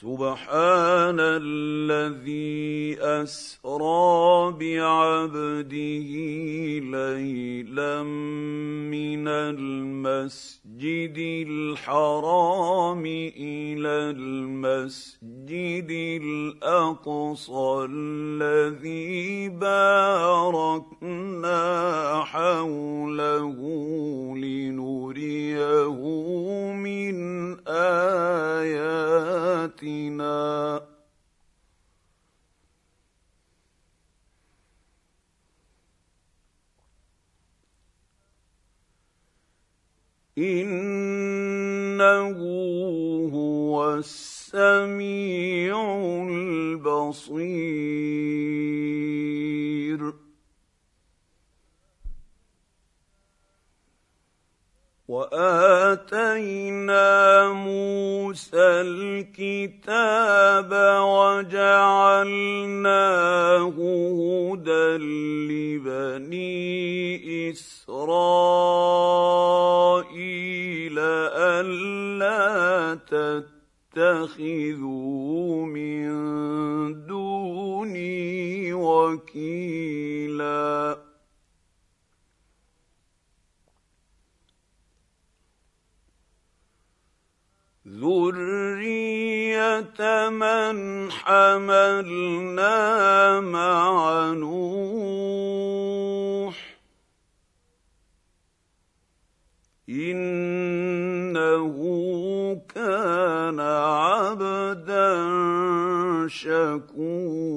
سبحان الذي أسرى بعبده ليلا من المسجد الحرام إلى المسجد الأقصى الذي باركنا حوله لنريه من اياتنا إنه هو السميع البصير. وآتينا موسى الكتاب وجعلناه هدى لبني إسرائيل ألا تتخذوا من دوني وكيلا ذريه من حملنا مع نوح انه كان عبدا شكورا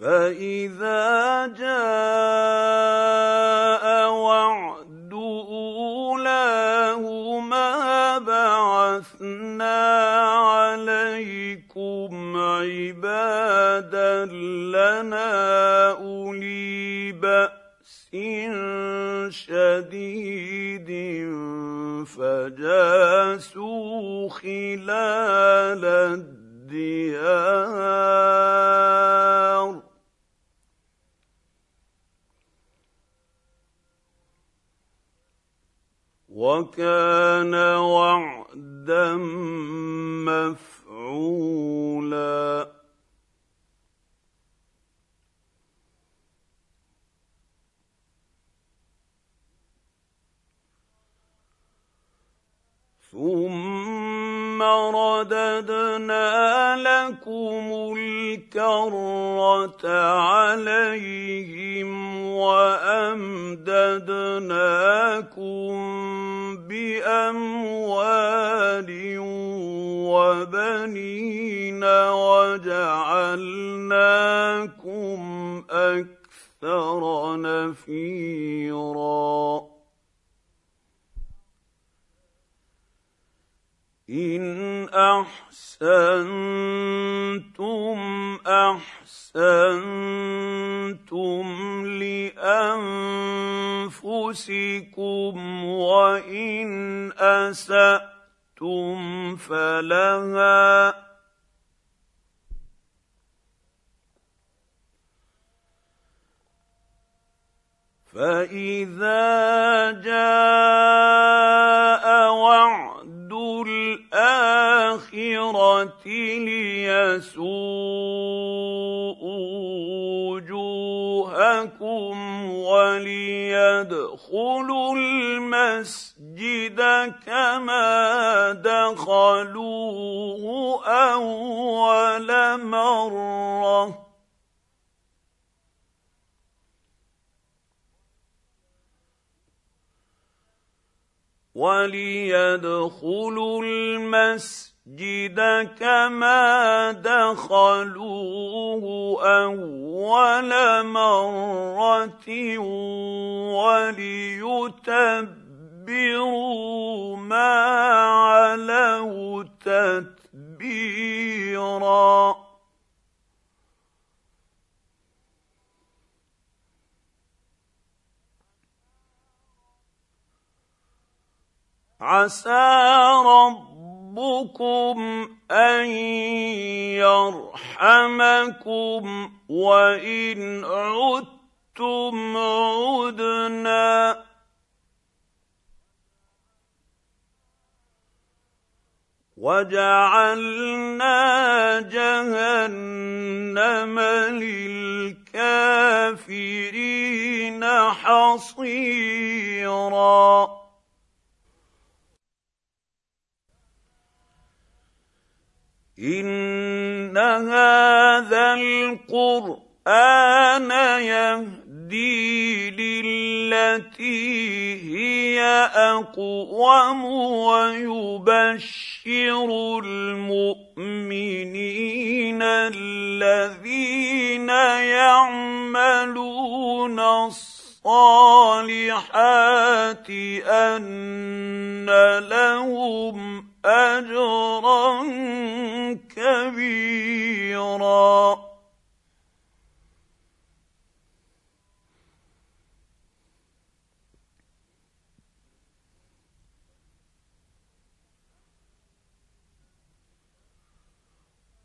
فاذا جاء وعد اولاهما بعثنا عليكم عبادا لنا اولي باس شديد فجاسوا خلال الديار وكان وعدا مفعولا. ثم رددنا لكم الكره عليهم وامددناكم باموال وبنين وجعلناكم أكثر نفيرا إن أحسنتم أحسنتم لأنفسكم وإن أسأتم فلها فإذا جاء وعد الآخرة ليسوءوا وجوهكم وليدخلوا المسجد كما دخلوه أول مرة وليدخلوا المسجد كما دخلوه أول مرة وليتبروا ما علوا تتبيرا عسى ربكم أن يرحمكم وإن عدتم عدنا. وجعلنا جهنم للكافرين حصيرا. ان هذا القران يهدي للتي هي اقوم ويبشر المؤمنين الذين يعملون الصالحات ان لهم اجرا كبيرا.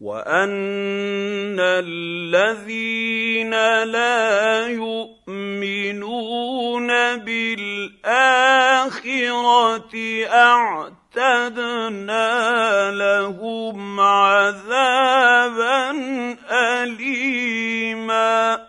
وان الذين لا يؤمنون بالاخره اعتدنا لهم عذابا اليما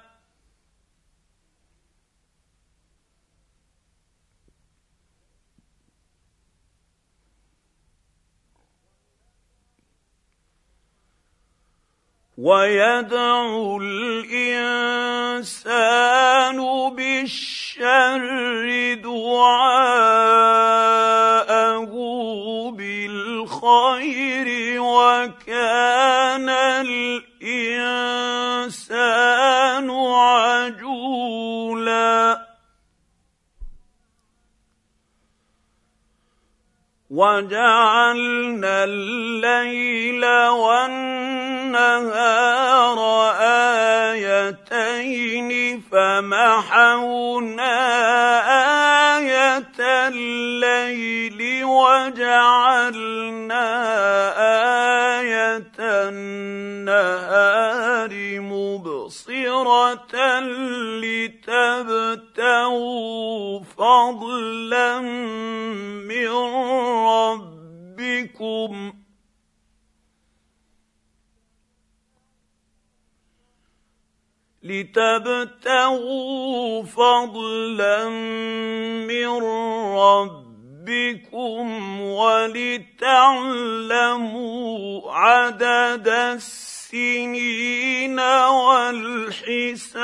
ويدعو الإنسان بالشر دعاءه بالخير وكان الإنسان عجولا. وجعلنا الليل والنهار آيتين فمحونا آية الليل وجعلنا آية النهار مبصرة لتبتغوا فضلا من ربكم. لتبتغوا فضلا من ربكم ولتعلموا عدد السنين والحساب.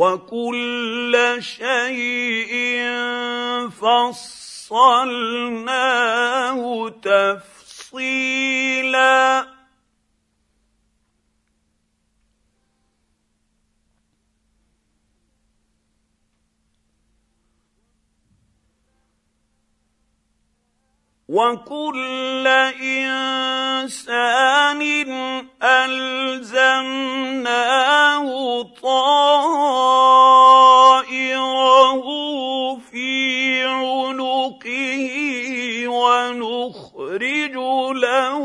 وكل شيء فصلناه تفصيلا وكل إنسان ألزمناه طائره في عنقه ونخرج له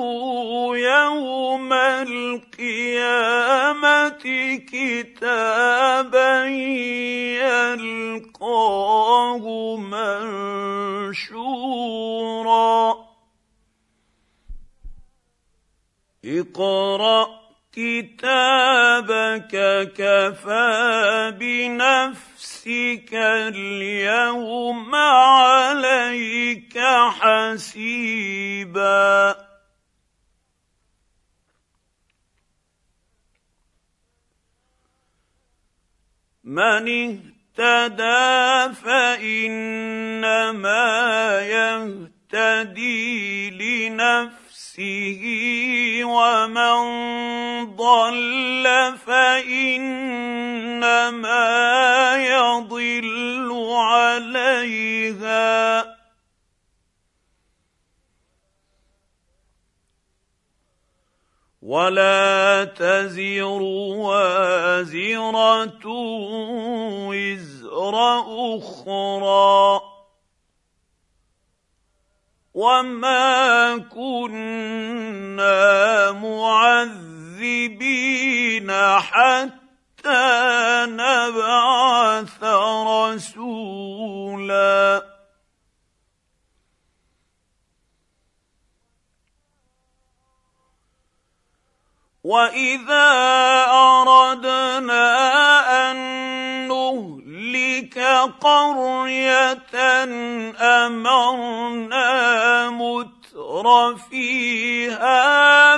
يوم القيامة كتابا يلقاه منشورا. اقرأ كتابك كفى بنفسك اليوم عليك حسيبا. من اهتدى فإنما يهتدي لنفسه. ومن ضل فإنما يضل عليها. ولا تزر وازرة وزر أخرى. وما كنا معذبين حتى نبعث رسولا. واذا اردنا نهلك قرية أمرنا متر فيها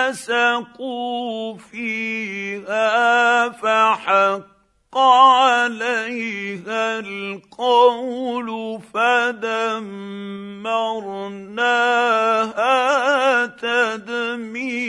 ففسقوا فيها فحق عليها القول فدمرناها تدميرا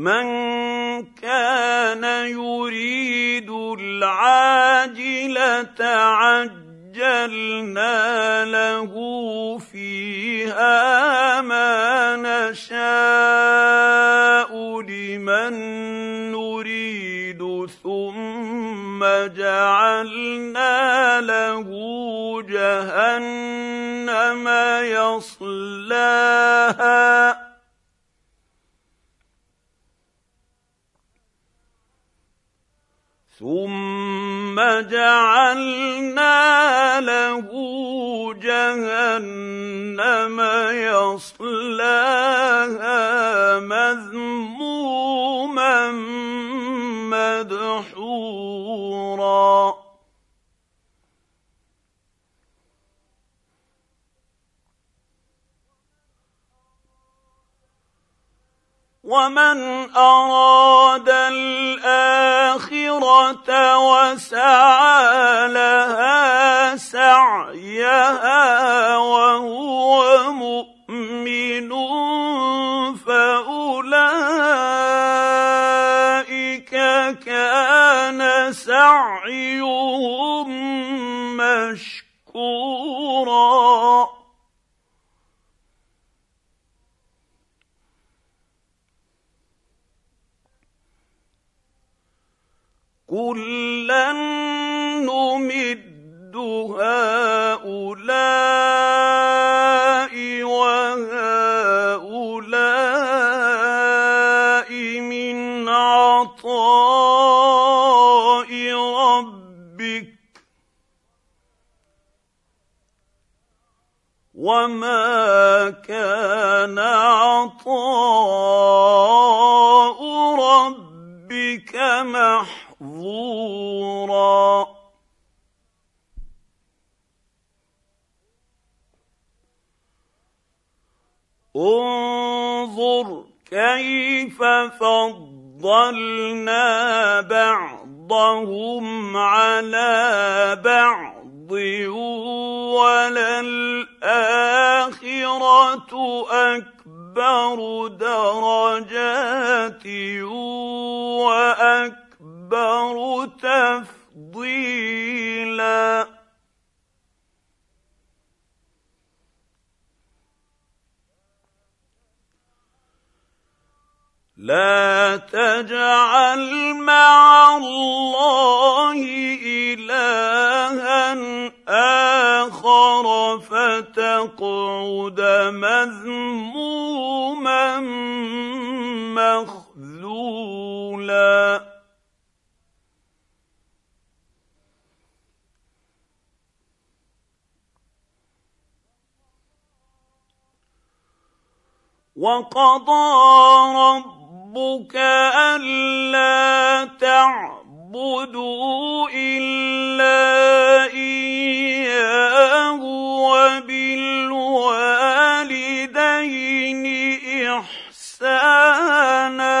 من كان يريد العاجله عجلنا له فيها ما نشاء لمن نريد ثم جعلنا له جهنم يصلاها ثم جعلنا له جهنم يصلاها مذموما مدحورا. ومن أراد الاخره وسعى لها سعيها وهو مؤمن. كلا نمد هؤلاء وهؤلاء من عطاء ربك وما كان عطاء كيف فضلنا بعضهم على بعض وللآخرة أكبر درجات وأكبر تفضيلا. لا تجعل مع الله إلها آخر فتقعد مذموما مخذولا. وقضى رب ربك ألا تعبدوا إلا إياه وبالوالدين إحسانا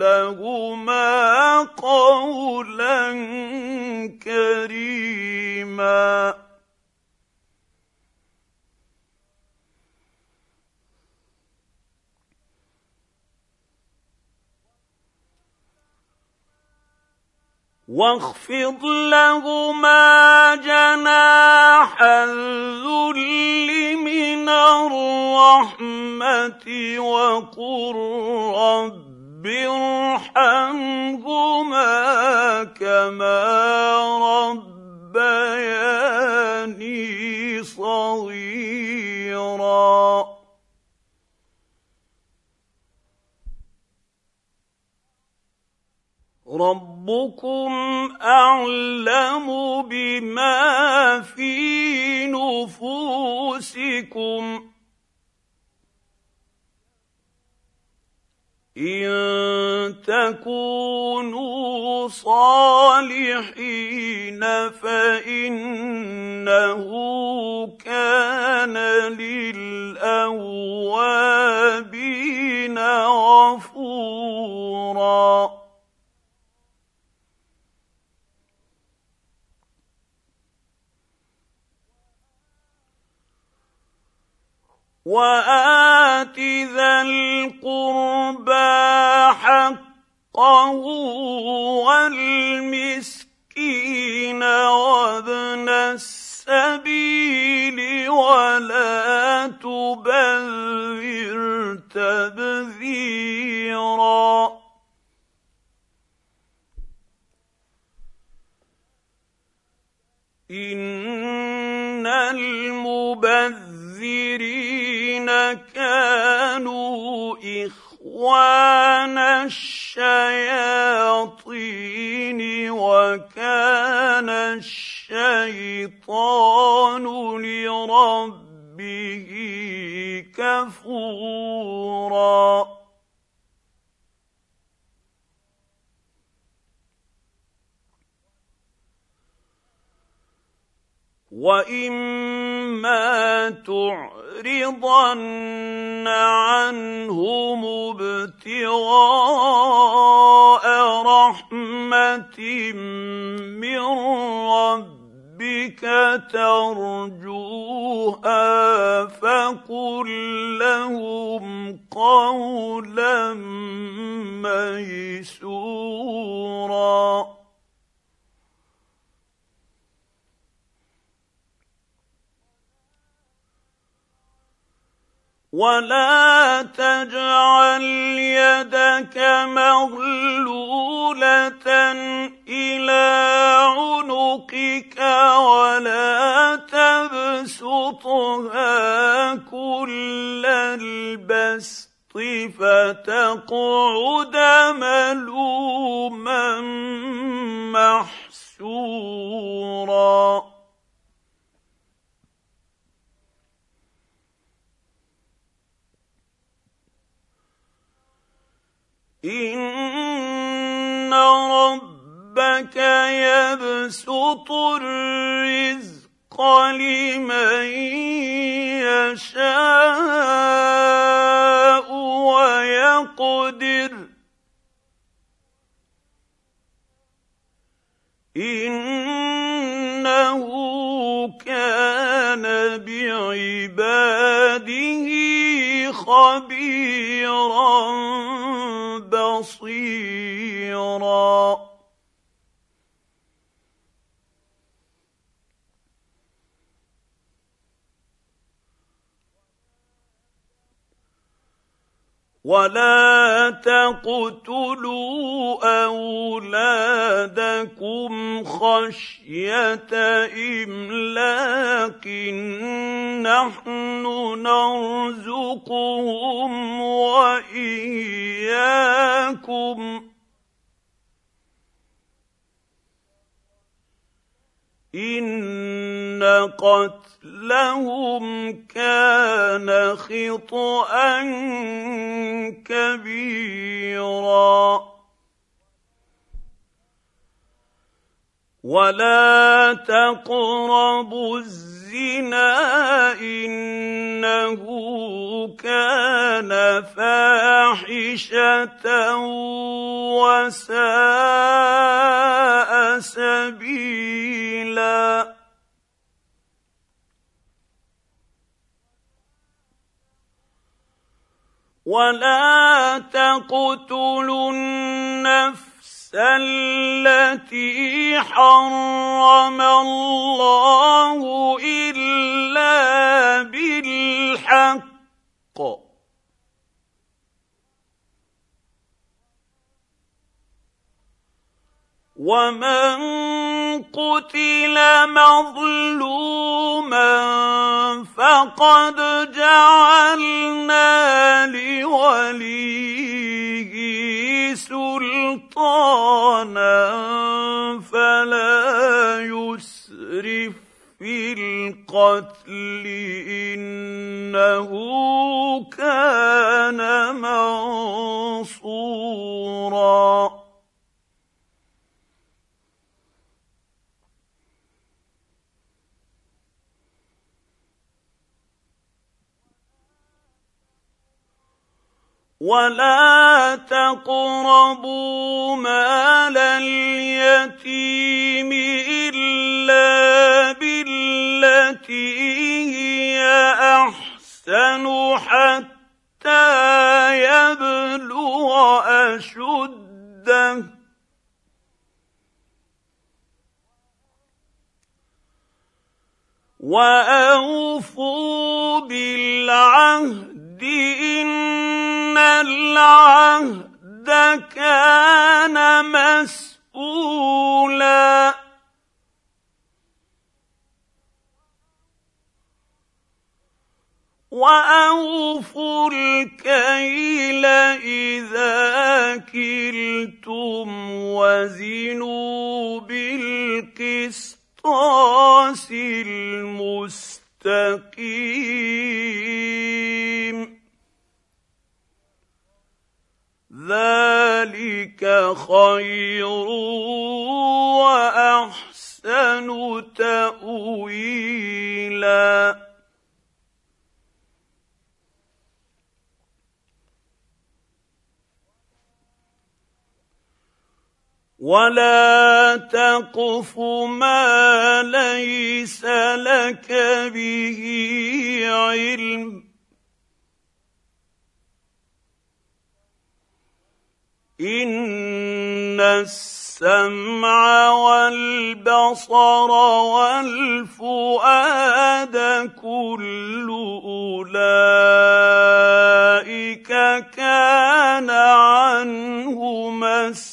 لهما قولا كريما. واخفض لهما جناح الذل من الرحمة وقل رب رب ارحمهما كما ربياني صغيرا ربكم اعلم بما في نفوسكم إن تكونوا صالحين فإنه كان للأوابين غفورا. وآت ذا القربى حقه والمسكين وابن السبيل ولا تبذر تبذيرا. إن المبذرين كانوا إخوان الشياطين وكان الشيطان لربه كفورا واما تعرضن عنهم ابتغاء رحمه من ربك ترجوها فقل لهم قولا ميسورا ولا تجعل يدك مغلوله إلى عنقك ولا تبسطها كل البسط فتقعد ملوما محسورا ان ربك يبسط الرزق لمن يشاء ويقدر انه كان بعباده خبيرا بصيرا. ولا تقتلوا اولادكم خشيه املاق نحن نرزقهم واياكم ان قتلهم كان خطا كبيرا ولا تقربوا الزنا انه كان فاحشه وساء سبيلا ولا تقتلوا النفس التي حرم الله إلا بالحق. ومن قتل مظلوما فقد جعلنا لوليه سلطانا. فلا يسرف في القتل إنه كان منصورا. ولا تقربوا مال اليتيم الا بالتي هي احسن حتى يبلغ اشده واوفوا بالعهد إن العهد كان مسؤولا. وأوفوا الكيل إذا كلتم وزنوا بالقسطاس المستقيم. ذلك خير وأحسن تاويلا. ولا تقف ما ليس لك به علم ان السمع والبصر والفؤاد كل اولئك كان عنه مسؤولا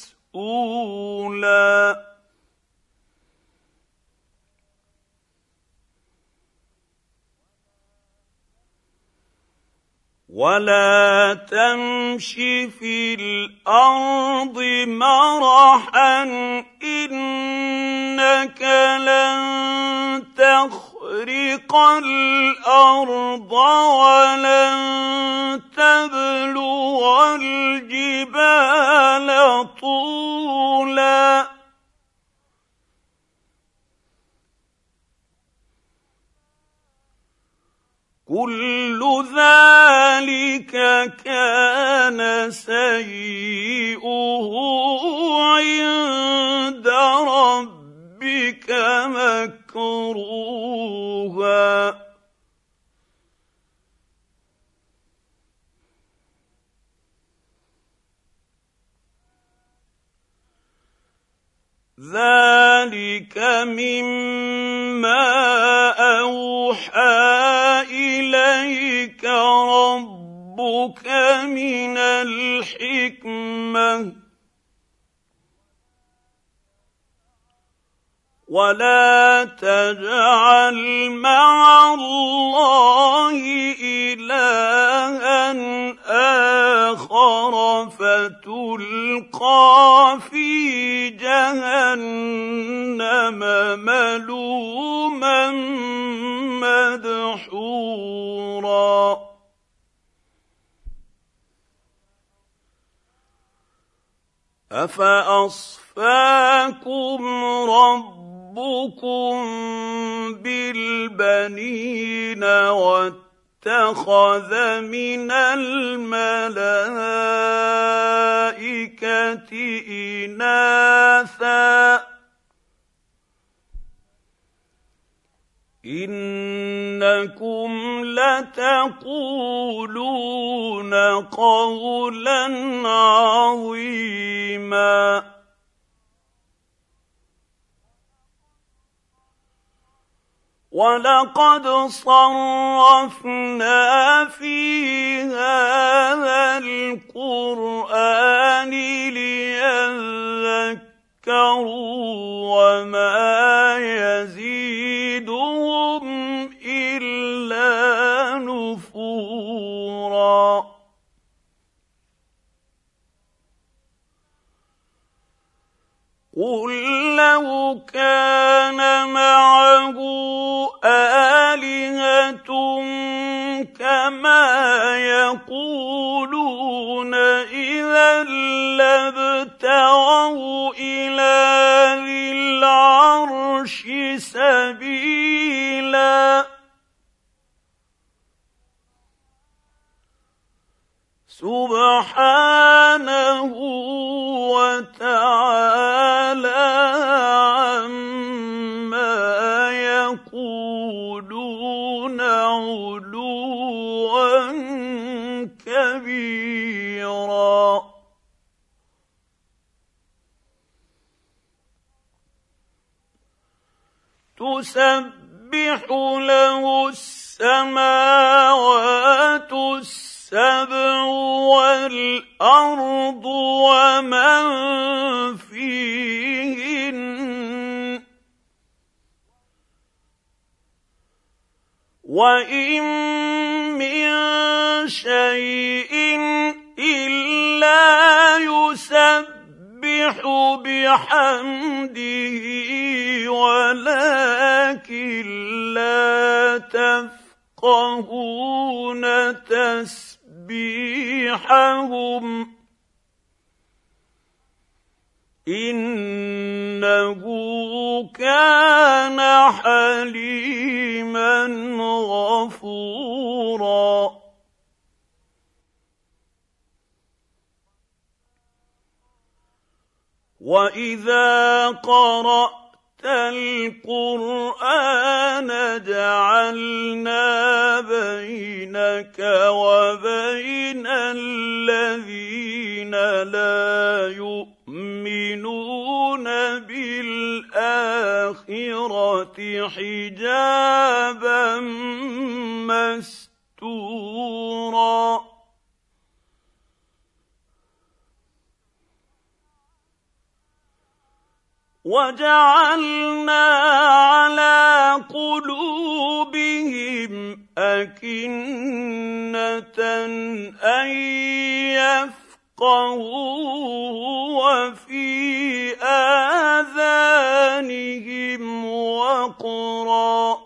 ولا تمش في الأرض مرحا انك لن تخرق الأرض ولن تبلغ الجبال طولا كل ذلك كان سيئه عند ربك مكروها. ذلك مما اوحى اليك ربك من الحكمه ولا تجعل مع الله الها اخر فتلقى في جهنم ملوما مدحورا افاصفاكم رب ربكم بالبنين واتخذ من الملائكه اناثا انكم لتقولون قولا عظيما ولقد صرفنا في هذا القران ليذكروا وما يزيدهم الا نفورا قل لو كان معه الهه كما يقولون اذا لابتغوا إلى ذي العرش سبيلا سبحانه وتعالى عما يقولون علوا كبيرا. تسبح له السماوات السبع السبع والأرض ومن فيهن وإن من شيء إلا يسبح بحمده ولكن لا تفقهون تسبيحا تسبيحهم. إنه كان حليما غفورا. وإذا قرات القرآن جعلنا بينك وبين الذين لا يؤمنون بالآخرة حجابا مستورا وجعلنا على قلوبهم أكنة أن يفقهوه وفي آذانهم وقرا.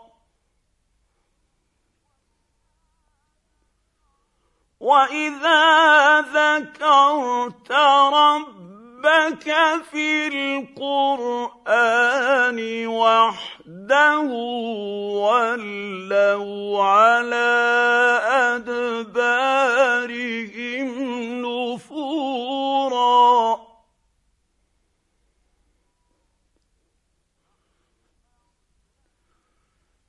وإذا ذكرت ربك في القرآن وحده ولوا على أدبارهم نفورا.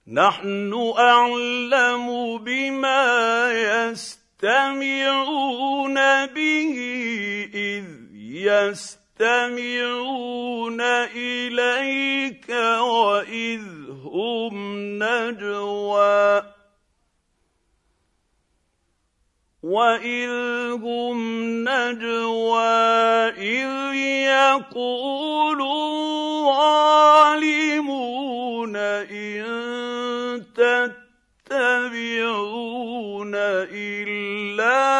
نحن أعلم بما يستمعون به إذ يستمعون إليك وإذ هم نجوى. وإذ هم نجوى إذ يقول الظالمون إن تتبعون إلا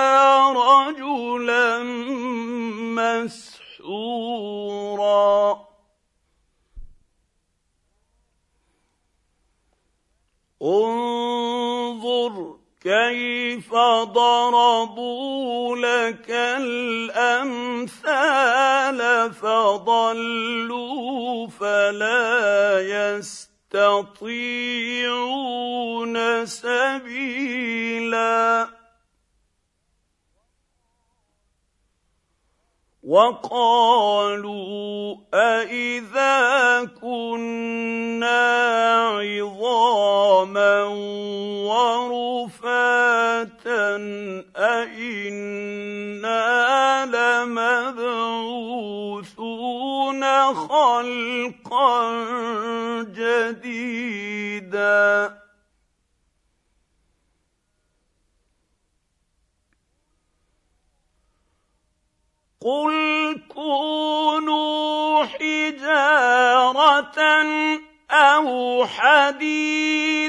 كيف ضربوا لك الأمثال فضلوا فلا يستطيعون سبيلا. وقالوا أإذا كنا عظاما ورفاتا أإنا لمبعوثون خلقا جديدا قل كونوا حجارة أو حديدا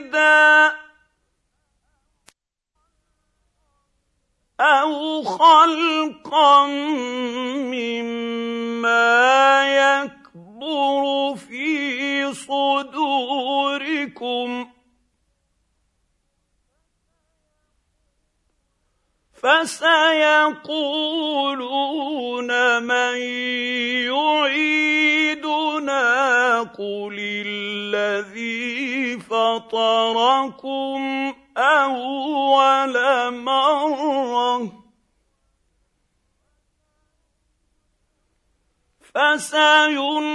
أو خلقا مما يكبر في صدوركم فسيقولون من يعيدنا قل الذي فطركم أول مرة فسينغضون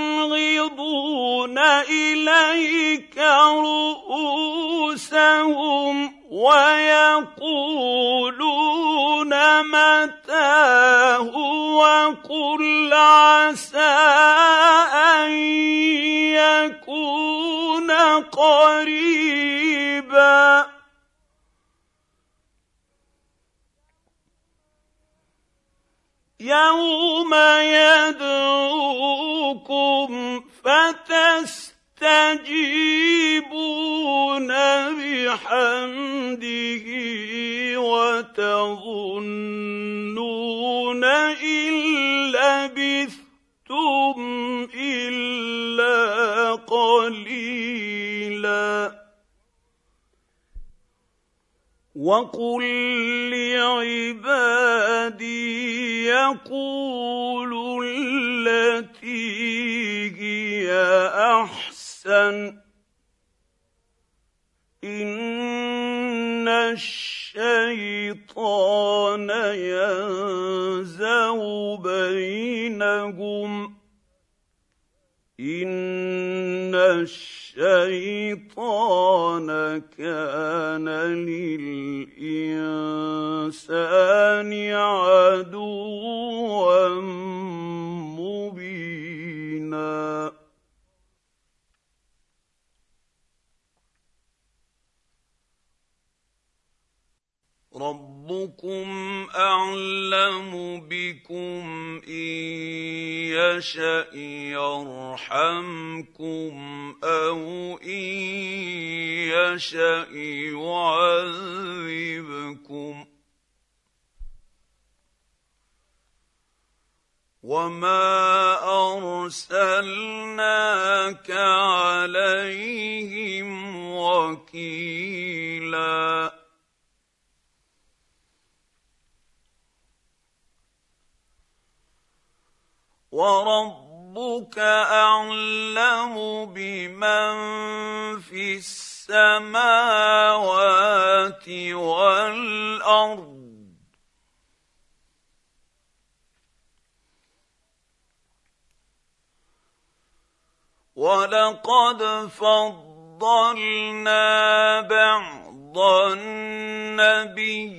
إليك رؤوسهم ويقولون متاه وقل عسى أن يكون قريبا. يوم يدعوكم فتس تستجيبون بحمده وتظنون إن لبثتم إلا قليلا. وقل لعبادي يقولوا التي هي أحسن. احسن ان الشيطان ينزغ بينهم ان الشيطان كان للانسان عدوا مبينا. وربكم اعلم بكم ان يشا يرحمكم أو ان يشا يعذبكم وما ارسلناك عليهم وكيلا وربك اعلم بمن في السماوات والارض ولقد فضلنا بعض النبيين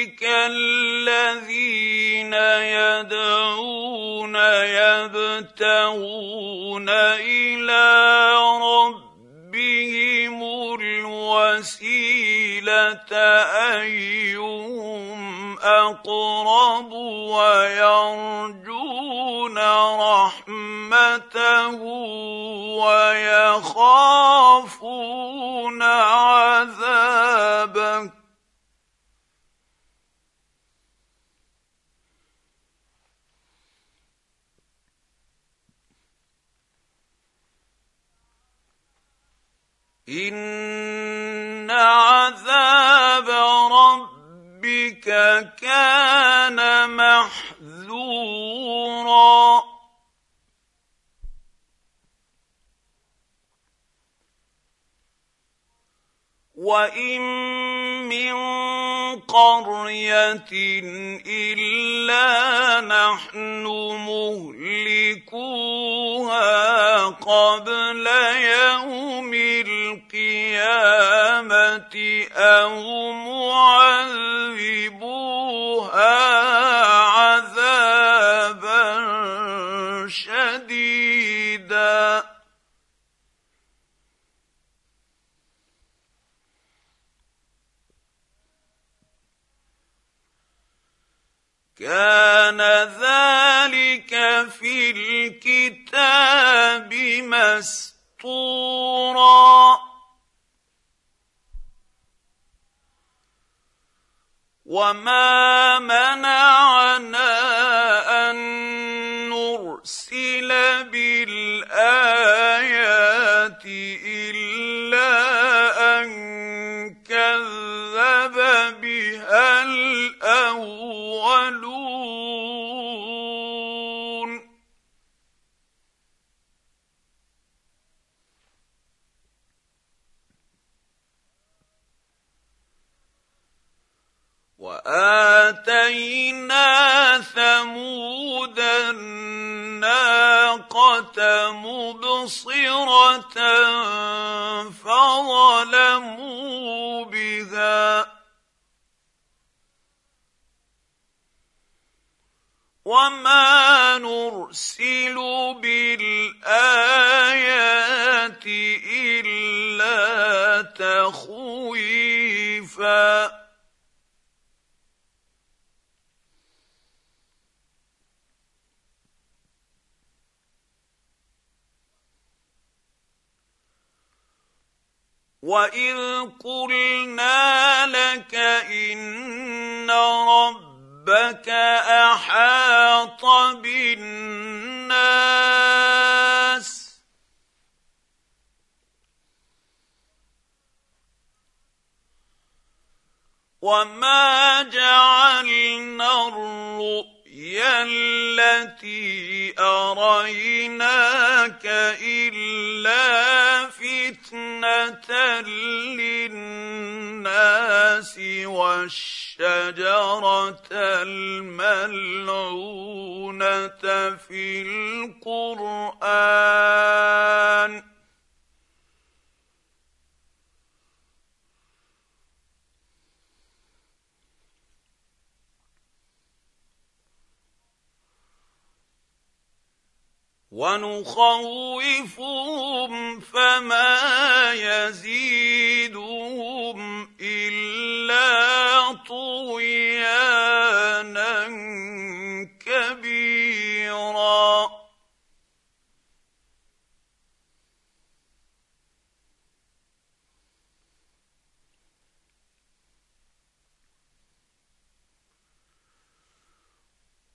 أولئك الذين يدعون يبتغون إلى ربهم الوسيلة أيهم أقرب ويرجون رحمته ويخافون عذابه ان عذاب ربك كان محذورا وان من قريه الا نحن مهلكوها قبل يوم القيامه أو معذبوها كان ذلك في الكتاب مسطورا وما منعنا ان نرسل بالايات الا ان كذب بها الاولون. واتينا ثمود الناقة مبصرة فظلموا بها. وما نرسل بالآيات إلا تخويفا واذ قلنا لك ان ربك احاط بالناس وما جعلنا الرؤيا التي أريناك إلا فتنة للناس والشيطان الشجره الملعونة في القرآن. ونخوفهم فما يزيدهم إلا طغيانا كبيرا.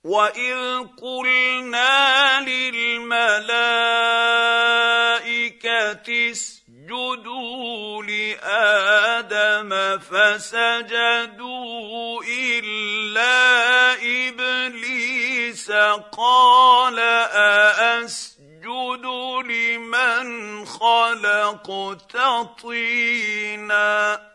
واذ قلنا للملائكه اسجدوا لادم فسجدوا الا ابليس قال ااسجد لمن خلقت طينا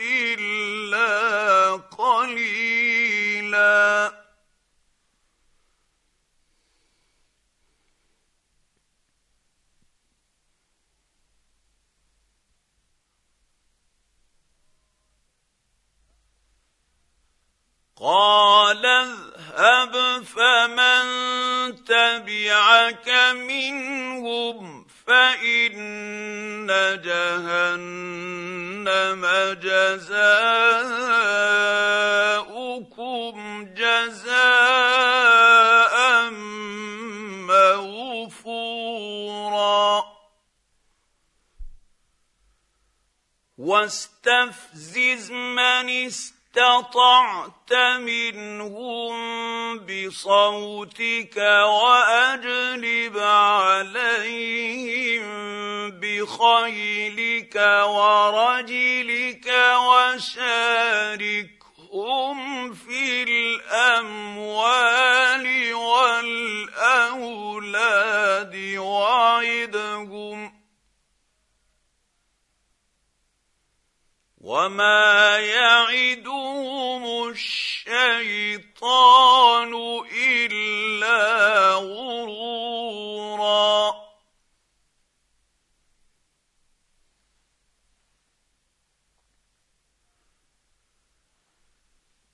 قال اذهب فمن تبعك منهم فإن جهنم جزاؤكم جزاء موفورا. واستفزز من استطعت منهم بصوتك وأجلب عليهم بخيلك ورجلك وشاركهم في الأموال والأولاد وعدهم. وما يعدهم الشيطان إلا غرورا.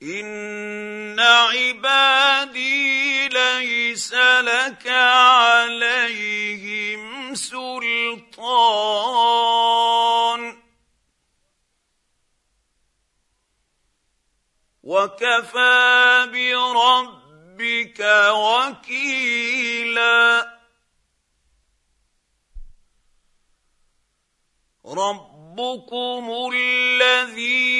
ان عبادي ليس لك عليهم سلطان وكفى بربك وكيلا ربكم الذي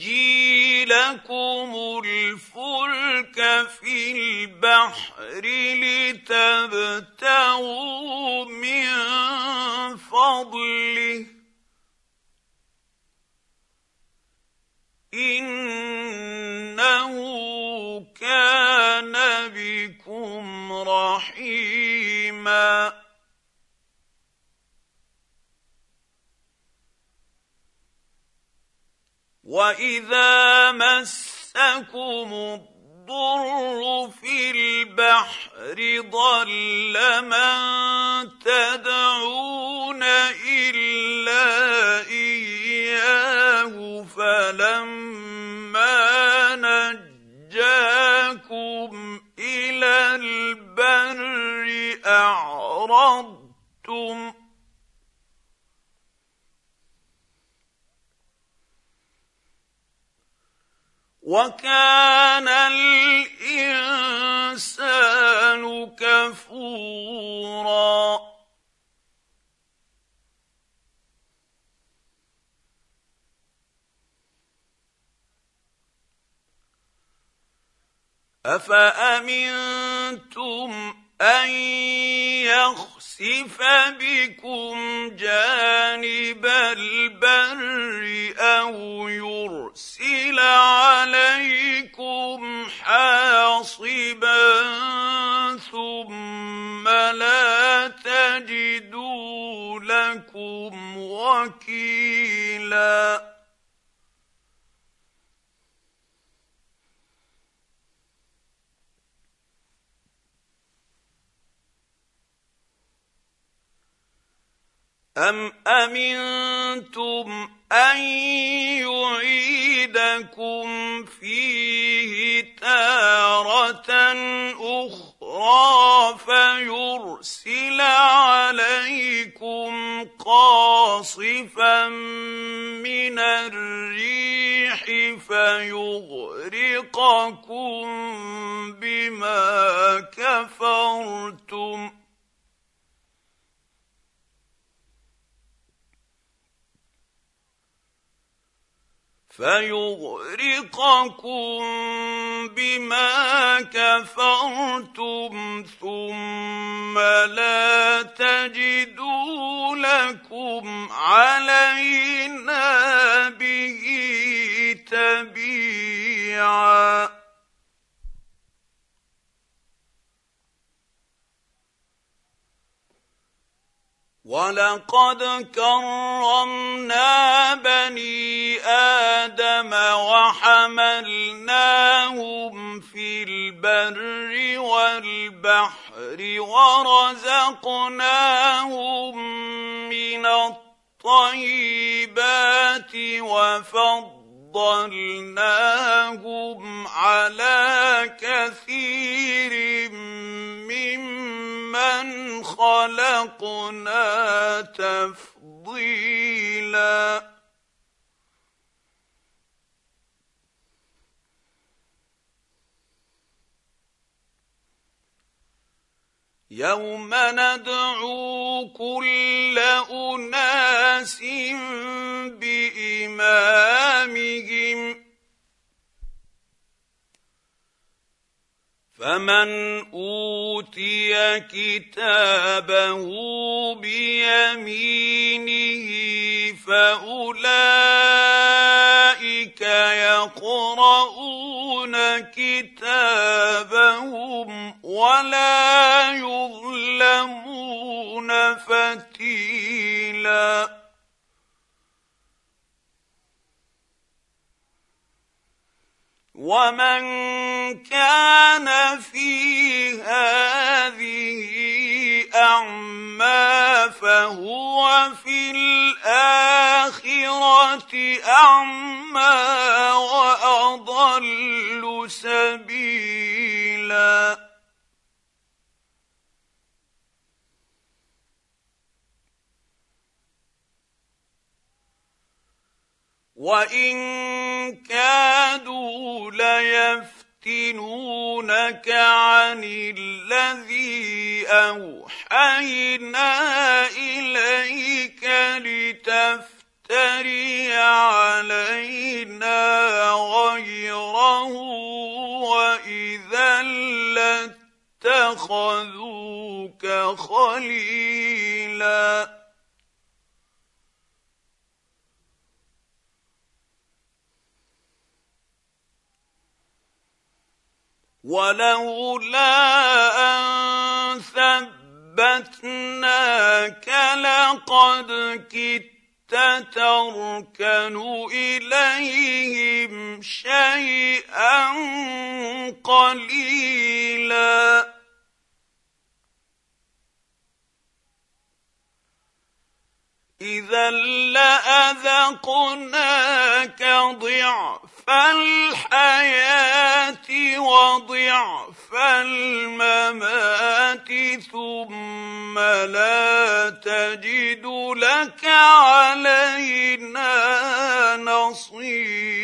يزجي لكم الفلك في البحر لتبتغوا من فضله. إنه كان بكم رحيما. واذا مسكم الضر في البحر ضل من تدعون الا اياه وكان الإنسان كفورا. أفأمنتم أن يخسف بكم جانب البر أو يرسل عليكم حاصبا ثم لا تجدوا لكم وكيلا أم أمنتم أن يعيدكم فيه تارة أخرى فيرسل عليكم قاصفا من الريح فيغرقكم بما كفرتم ۖ فيغرقكم بما كفرتم ثم لا تجدوا لكم علينا به تبيعا. ولقد كرمنا بني آدم وحملناهم في البر والبحر ورزقناهم من الطيبات وفضلناهم على كثير ممن خلقنا تفضيلا يوم ندعو كل اناس بامامهم فمن أوتي كتابه بيمينه فأولئك يقرؤون كتابهم ولا يظلمون فتيلا. ومن كان في هذه اعمى فهو في الاخره اعمى واضل سبيلا وان كادوا ليفتنونك عن الذي اوحينا اليك لتفتري علينا غيره واذا لاتخذوك خليلا ولولا أن ثبتناك لقد كدت تركن إليهم شيئا قليلا. إذا لأذقناك ضعف الحياة وضعف الممات ثم لا تجد لك علينا نصيرا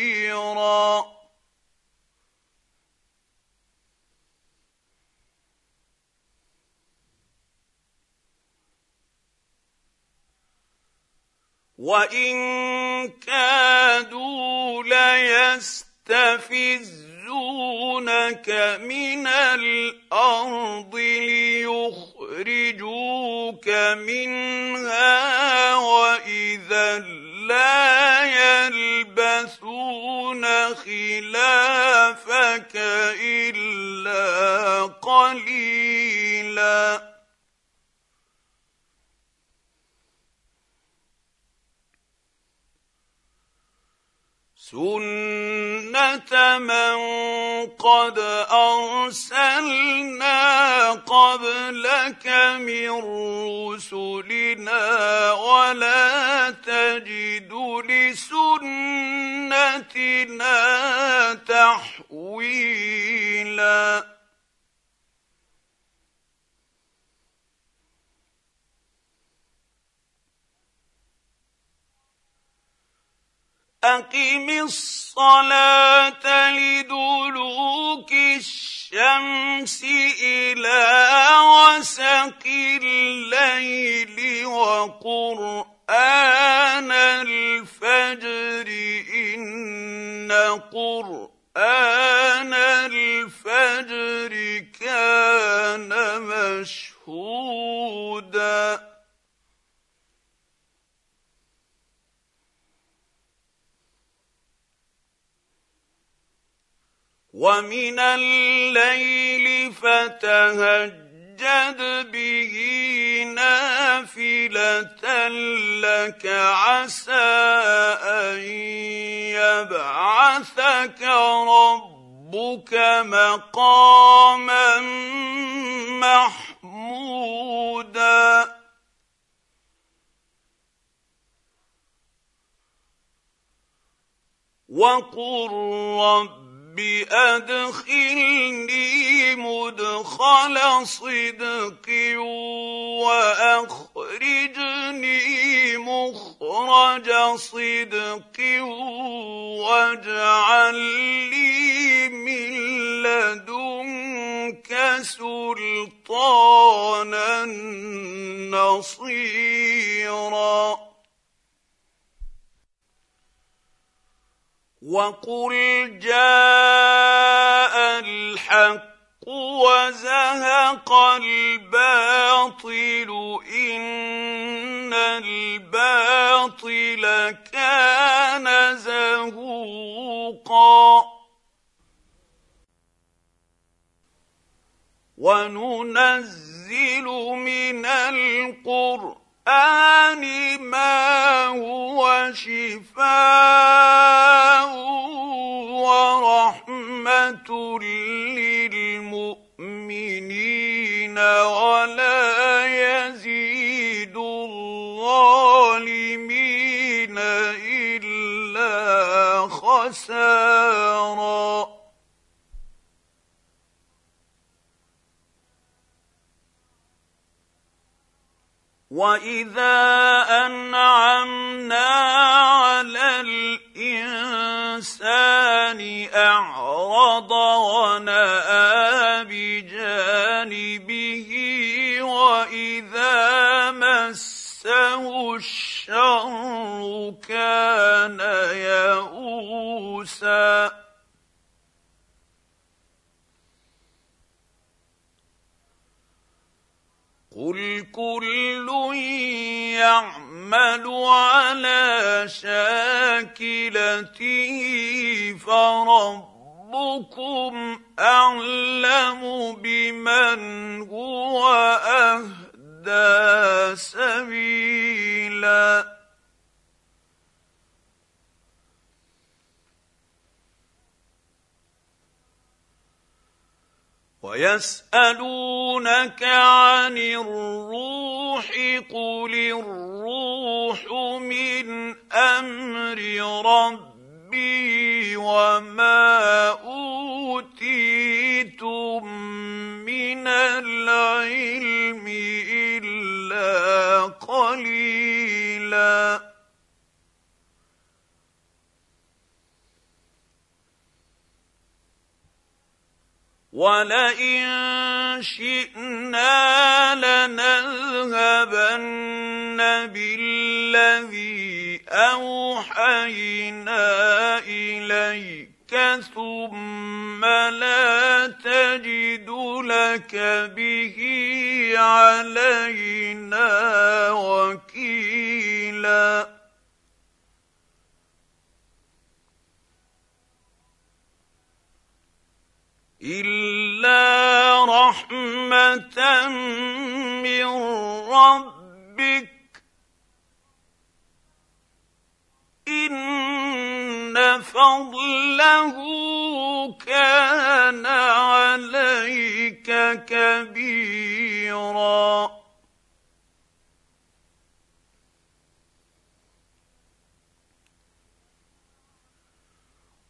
وان كادوا ليستفزونك من الأرض ليخرجوك منها واذا لا يلبثون خلافك الا قليلا سنه من قد ارسلنا قبلك من رسلنا ولا تجد لسنتنا تحويلا أقم الصلاة لدلوك الشمس إلى وسق الليل وقرآن الفجر إن قرآن ومن الليل فتهجد به نافلة لك عسى أن يبعثك ربك مقاما محمودا. وقل رب رب ادخلني مدخل صدق واخرجني مخرج صدق واجعل لي من لدنك سلطانا نصيرا وقل جاء الحق وزهق الباطل ان الباطل كان زهوقا وننزل من القران القرآن ما هو شفاء ورحمة للمؤمنين ولا يزيد الظالمين إلا خسارا واذا انعمنا على الانسان اعرض وناى بجانبه واذا مسه الشر كان يئوسا قل كل يعمل على شاكلته فربكم أعلم بمن هو أهدى سبيلا. ويسألونك عن الروح قل الروح من أمر ربي وما أوتيتم من العلم إلا قليلا ولئن شئنا لنذهبن بالذي اوحينا اليك ثم لا تجد لك به علينا وكيلا الا رحمه من ربك ان فضله كان عليك كبيرا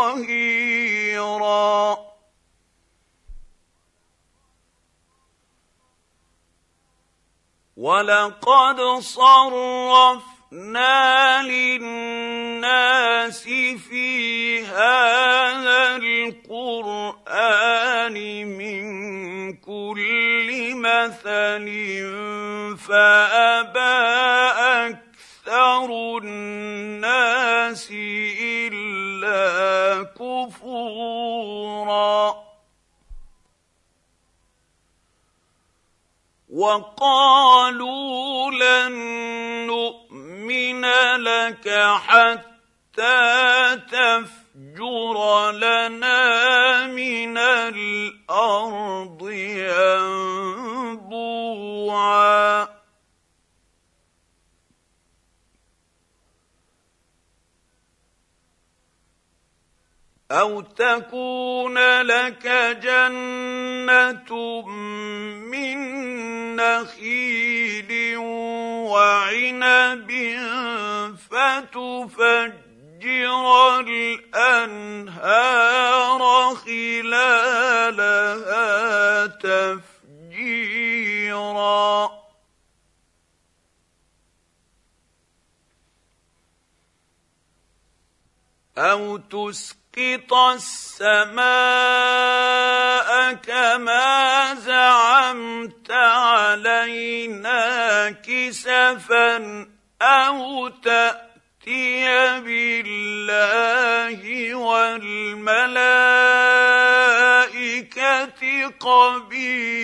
ظهيرا. ولقد صرفنا للناس في هذا القران من كل مثل فابى أكثر الناس إلا كفورا. وقالوا لن نؤمن لك حتى تفجر لنا من الأرض ينبوعا. أو تكون لك جنه من نخيل وعنب فتفجر الانهار خلالها تفجيرا أو تسقي تسقط السماء كما زعمت علينا كسفا أو تاتي بالله والملائكه قبيلا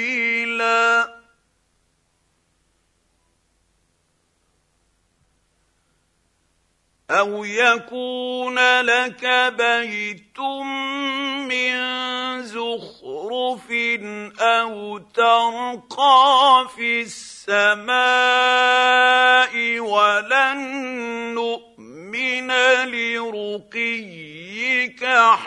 أو يكون لك بيت من زخرف أو ترقى في السماء ولن نؤمن لرقيك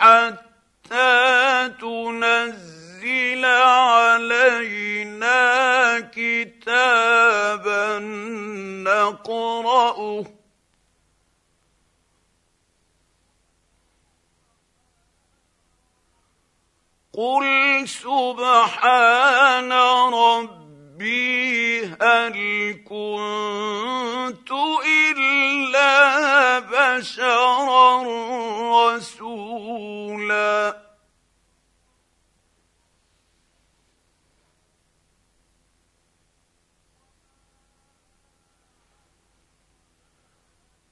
حتى تنزل علينا كتابا نقرأه قل سبحان ربي هل كنت الا بشرا رسولا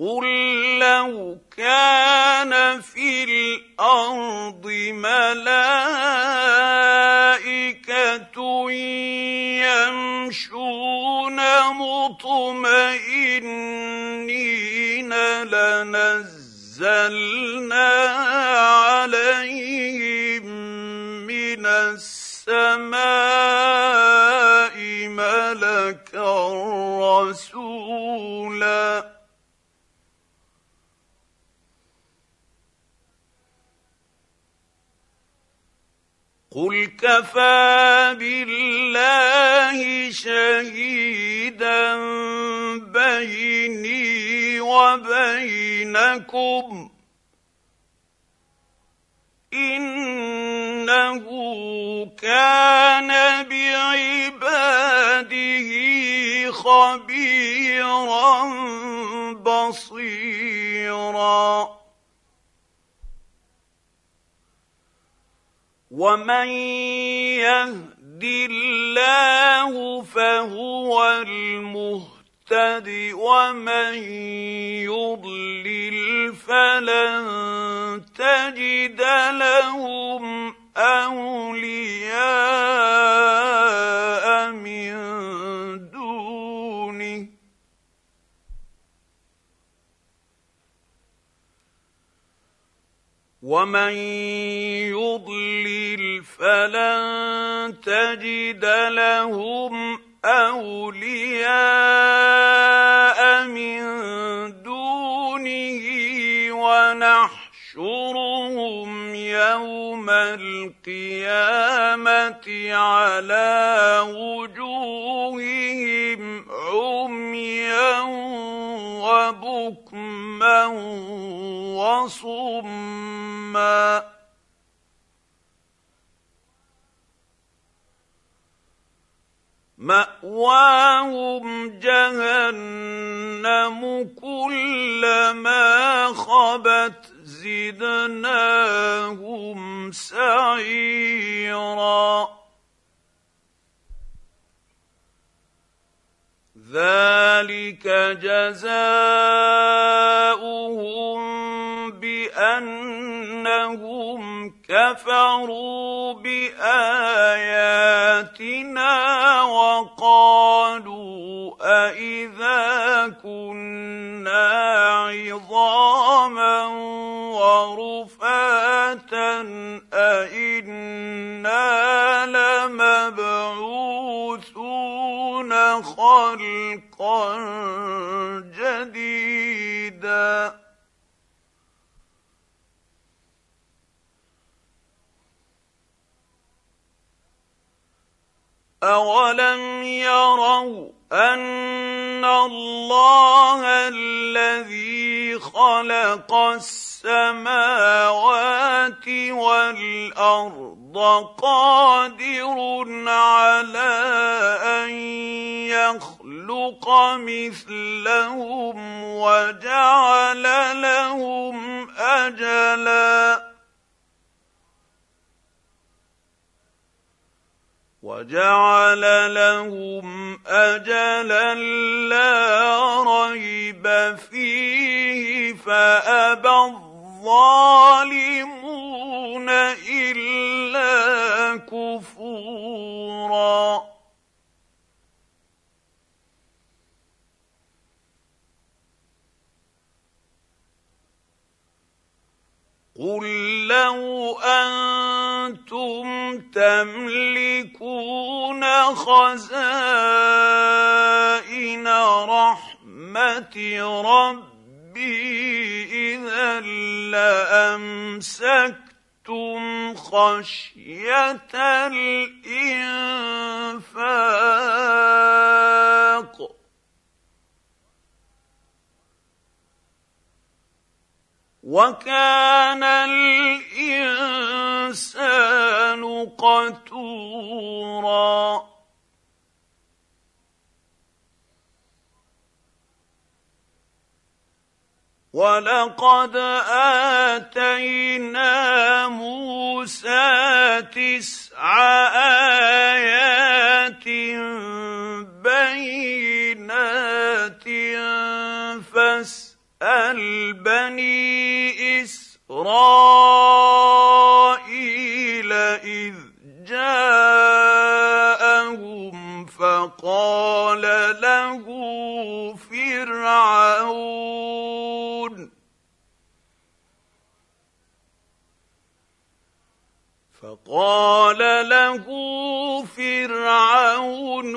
قل لو كان في الأرض ملائكه يمشون مطمئنين لنزلنا عليهم من السماء قل كفى بالله شهيدا بيني وبينكم. إنه كان بعباده خبيرا بصيرا. ومن يهد الله فهو المهتد ومن يضلل فلن تجد لهم اولياء من دونه ومن يضلل فلن تجد لهم اولياء من دونه ونحشرهم يوم القيامه على وجوههم عميا وبكما وصما ماواهم جهنم كلما خبت زدناهم سعيرا ذلك جزاؤهم بأنهم كفروا بآياتنا وقالوا أإذا كنا خلقا جديدا. اولم يروا أن الله الذي خلق السماوات والأرض قادر على أن يخلق مثلهم وجعل لهم اجلا وجعل لهم أجلا لا ريب فيه فأبى الظالمون إلا كفورا قل لو أنتم تملكون خزائن رحمه ربي اذا لامسكتم خشيه الانفاق وكان الإنسان قتورا. ولقد آتينا موسى تسع فقال له فرعون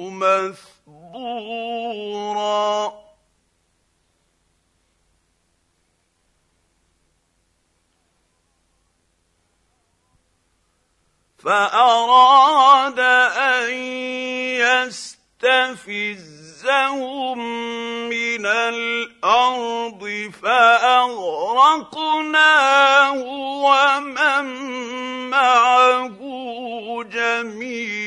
مثبورا. فاراد ان يستفزهم من الأرض فاغرقناه ومن معه جميعا.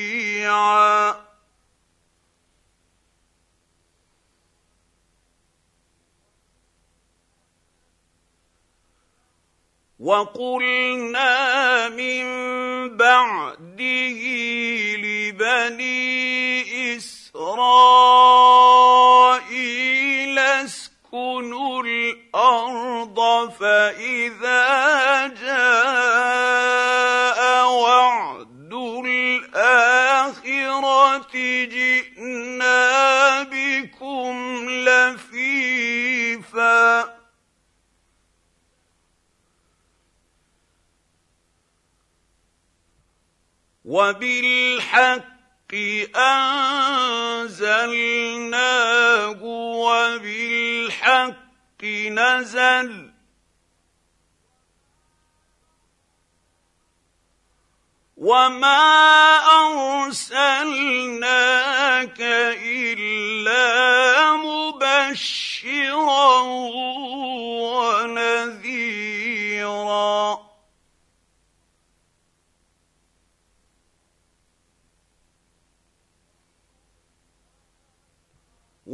وقلنا من بعده لبني اسرائيل وبالحق أنزلناه وبالحق نزل. وما أرسلناك إلا مبشرا ونذيرا.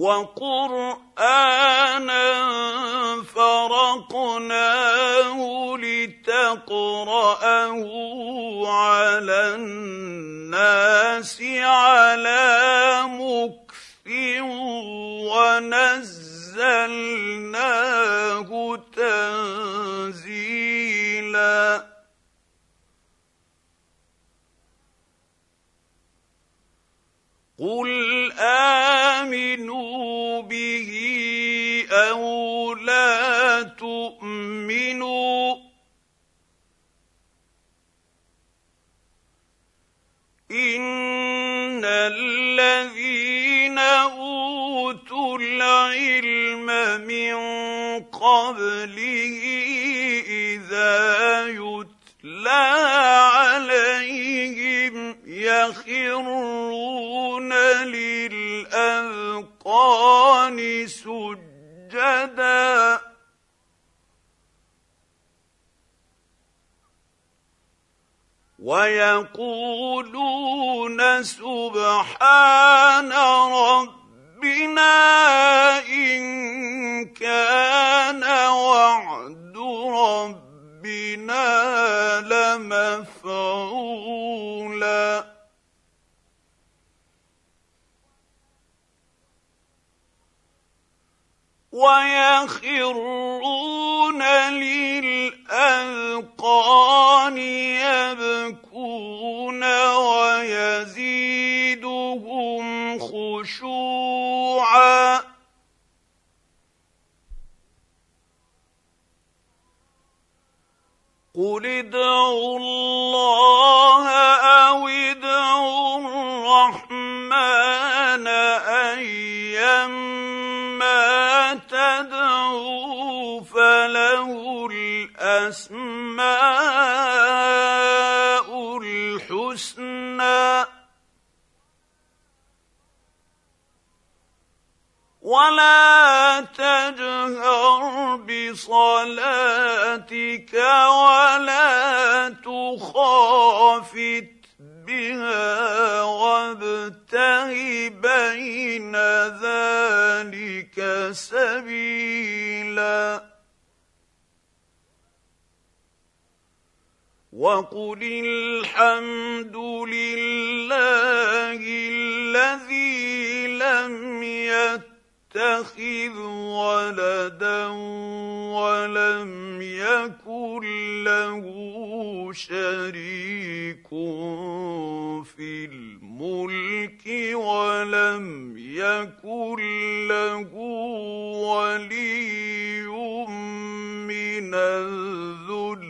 وقرآنا فرقناه لتقرأه على الناس على مكث ونزلناه تنزيلا قل امنوا به أو لا تؤمنوا ان الذين اوتوا العلم من قبله اذا يتلى عليهم يخرون للأذقان سجدا. ويقولون سبحان ربنا ويخرون للأذقان يبكون ويزيدهم خشوعا. قل ادعوا الله الأسماء الحسنى ولا تجهر بصلاتك ولا تخافت بها وابتغ بين ذلك سبيلا. وقل الحمد لله الذي لم يت يتخذ ولدا ولم يكن له شريك في الملك ولم يكن له ولي من الذل